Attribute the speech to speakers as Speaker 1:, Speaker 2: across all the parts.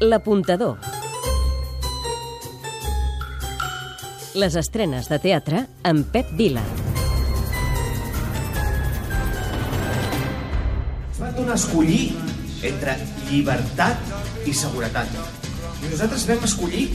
Speaker 1: L'apuntador. Les estrenes de teatre amb Pep Vila.
Speaker 2: Es va donar a escollir entre llibertat i seguretat. I nosaltres vam escollir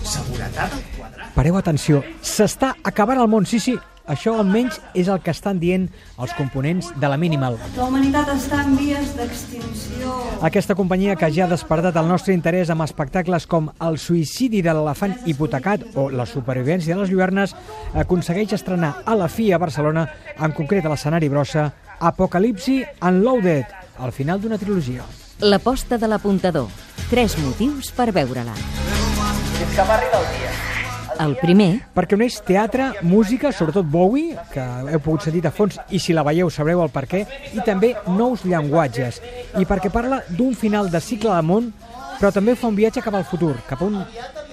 Speaker 2: seguretat al quadrat.
Speaker 3: Pareu atenció, s'està acabant el món, sí, sí. Això almenys és el que estan dient els components de la Minimal.
Speaker 4: La humanitat està en vies d'extinció.
Speaker 3: Aquesta companyia que ja ha despertat el nostre interès amb espectacles com El suïcidi de l'elefant hipotecat o La supervivència de les lluernes aconsegueix estrenar a la FI a Barcelona, en concret a l'escenari brossa, Apocalipsi Unloaded, al final d'una trilogia.
Speaker 1: L'aposta de l'apuntador. Tres motius per veure-la.
Speaker 5: Fins que m'arriba el dia.
Speaker 1: El primer,
Speaker 3: perquè uneix teatre, música, sobretot Bowie, que heu pogut sentir de fons i si la veieu sabreu el per què, i també nous llenguatges. I perquè parla d'un final de cicle de món, però també fa un viatge cap al futur, cap a un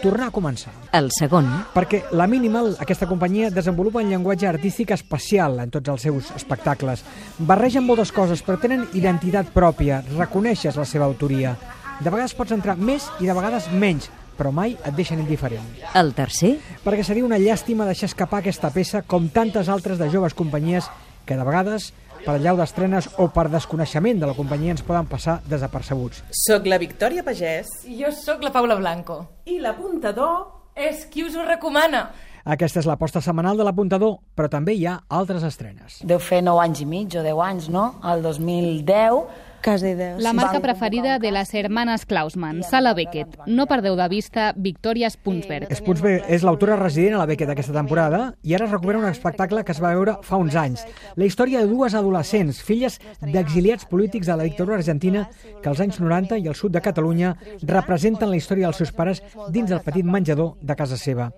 Speaker 3: tornar a començar.
Speaker 1: el segon,
Speaker 3: Perquè la Minimal, aquesta companyia, desenvolupa un llenguatge artístic especial en tots els seus espectacles. Barregen moltes coses, però tenen identitat pròpia, reconeixes la seva autoria. De vegades pots entrar més i de vegades menys, però mai et deixen indiferent.
Speaker 1: el tercer,
Speaker 3: Perquè seria una llàstima deixar escapar aquesta peça com tantes altres de joves companyies que de vegades per allau d'estrenes o per desconeixement de la companyia ens poden passar desapercebuts.
Speaker 6: Soc la Victòria Pagès.
Speaker 7: Jo sóc la Paula Blanco.
Speaker 6: I l'apuntador...
Speaker 7: És qui us ho recomana.
Speaker 3: Aquesta és l'aposta setmanal de l'apuntador, però també hi ha altres estrenes.
Speaker 8: Deu fer 9 anys i mig o 10 anys, no? El 2010...
Speaker 4: Quasi deu.
Speaker 9: La marca preferida de les hermanes Klausman, Sala Beckett. No perdeu de vista Victoria Spunsberg.
Speaker 3: Spunsberg és l'autora resident a la Beckett aquesta temporada i ara es recupera un espectacle que es va veure fa uns anys. La història de dues adolescents, filles d'exiliats polítics de la dictadura argentina que als anys 90 i al sud de Catalunya representen la història dels seus pares dins del petit menjador de casa seva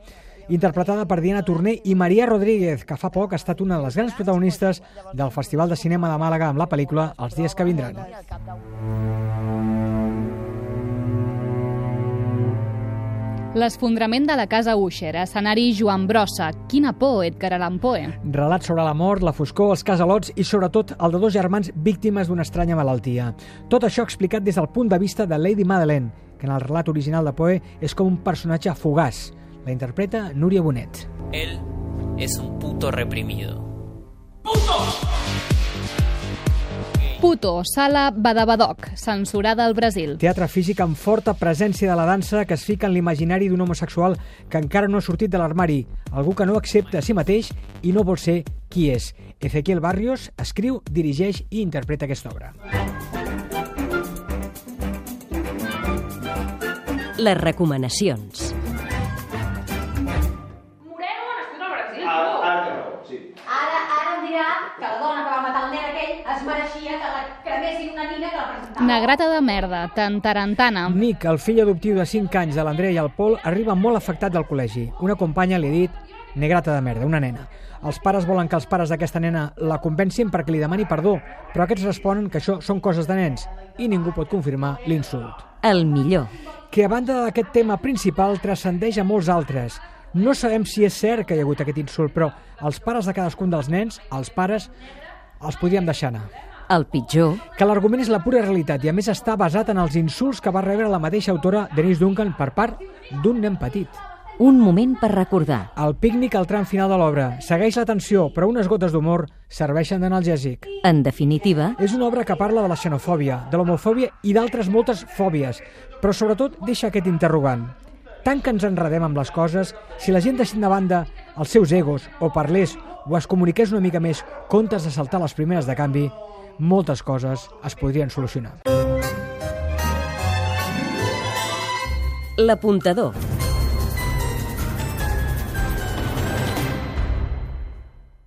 Speaker 3: interpretada per Diana Torné i Maria Rodríguez, que fa poc ha estat una de les grans protagonistes del Festival de Cinema de Màlaga amb la pel·lícula Els dies que vindran.
Speaker 9: L'esfondrament de la casa Usher, escenari Joan Brossa, Quina por, Edgar Allan Poe.
Speaker 3: Relats sobre la mort, la foscor, els casalots i sobretot el de dos germans víctimes d'una estranya malaltia. Tot això explicat des del punt de vista de Lady Madeleine, que en el relat original de Poe és com un personatge fugaç. La interpreta Núria Bonet.
Speaker 5: Él es un puto reprimido.
Speaker 9: Puto, sala Badabadoc, censurada al Brasil.
Speaker 3: Teatre físic amb forta presència de la dansa que es fica en l'imaginari d'un homosexual que encara no ha sortit de l'armari, algú que no accepta a si mateix i no vol ser qui és. Ezequiel Barrios escriu, dirigeix i interpreta aquesta obra.
Speaker 1: les recomanacions.
Speaker 10: Dirà que la dona que va matar el nen aquell es mereixia que la cremessin una nina que la presentava.
Speaker 9: Negrata de merda, tantarantana.
Speaker 3: Nick, el fill adoptiu de 5 anys de l'Andrea i el Pol, arriba molt afectat del col·legi. Una companya li ha dit negrata de merda, una nena. Els pares volen que els pares d'aquesta nena la convencin perquè li demani perdó, però aquests responen que això són coses de nens i ningú pot confirmar l'insult.
Speaker 1: El millor.
Speaker 3: Que a banda d'aquest tema principal transcendeix a molts altres. No sabem si és cert que hi ha hagut aquest insult, però els pares de cadascun dels nens, els pares, els podríem deixar anar.
Speaker 1: El pitjor,
Speaker 3: Que l'argument és la pura realitat i a més està basat en els insults que va rebre la mateixa autora Denise Duncan per part d'un nen petit.
Speaker 1: un moment per recordar.
Speaker 3: El pícnic al tram final de l'obra segueix la tensió, però unes gotes d'humor serveixen d'analgèsic.
Speaker 1: En definitiva,
Speaker 3: És una obra que parla de la xenofòbia, de l'homofòbia i d'altres moltes fòbies, però sobretot deixa aquest interrogant. Tant que ens enredem amb les coses, si la gent deixin de banda els seus egos, o parlés, o es comuniqués una mica més, comptes de saltar les primeres de canvi, moltes coses es podrien solucionar.
Speaker 1: l'apuntador.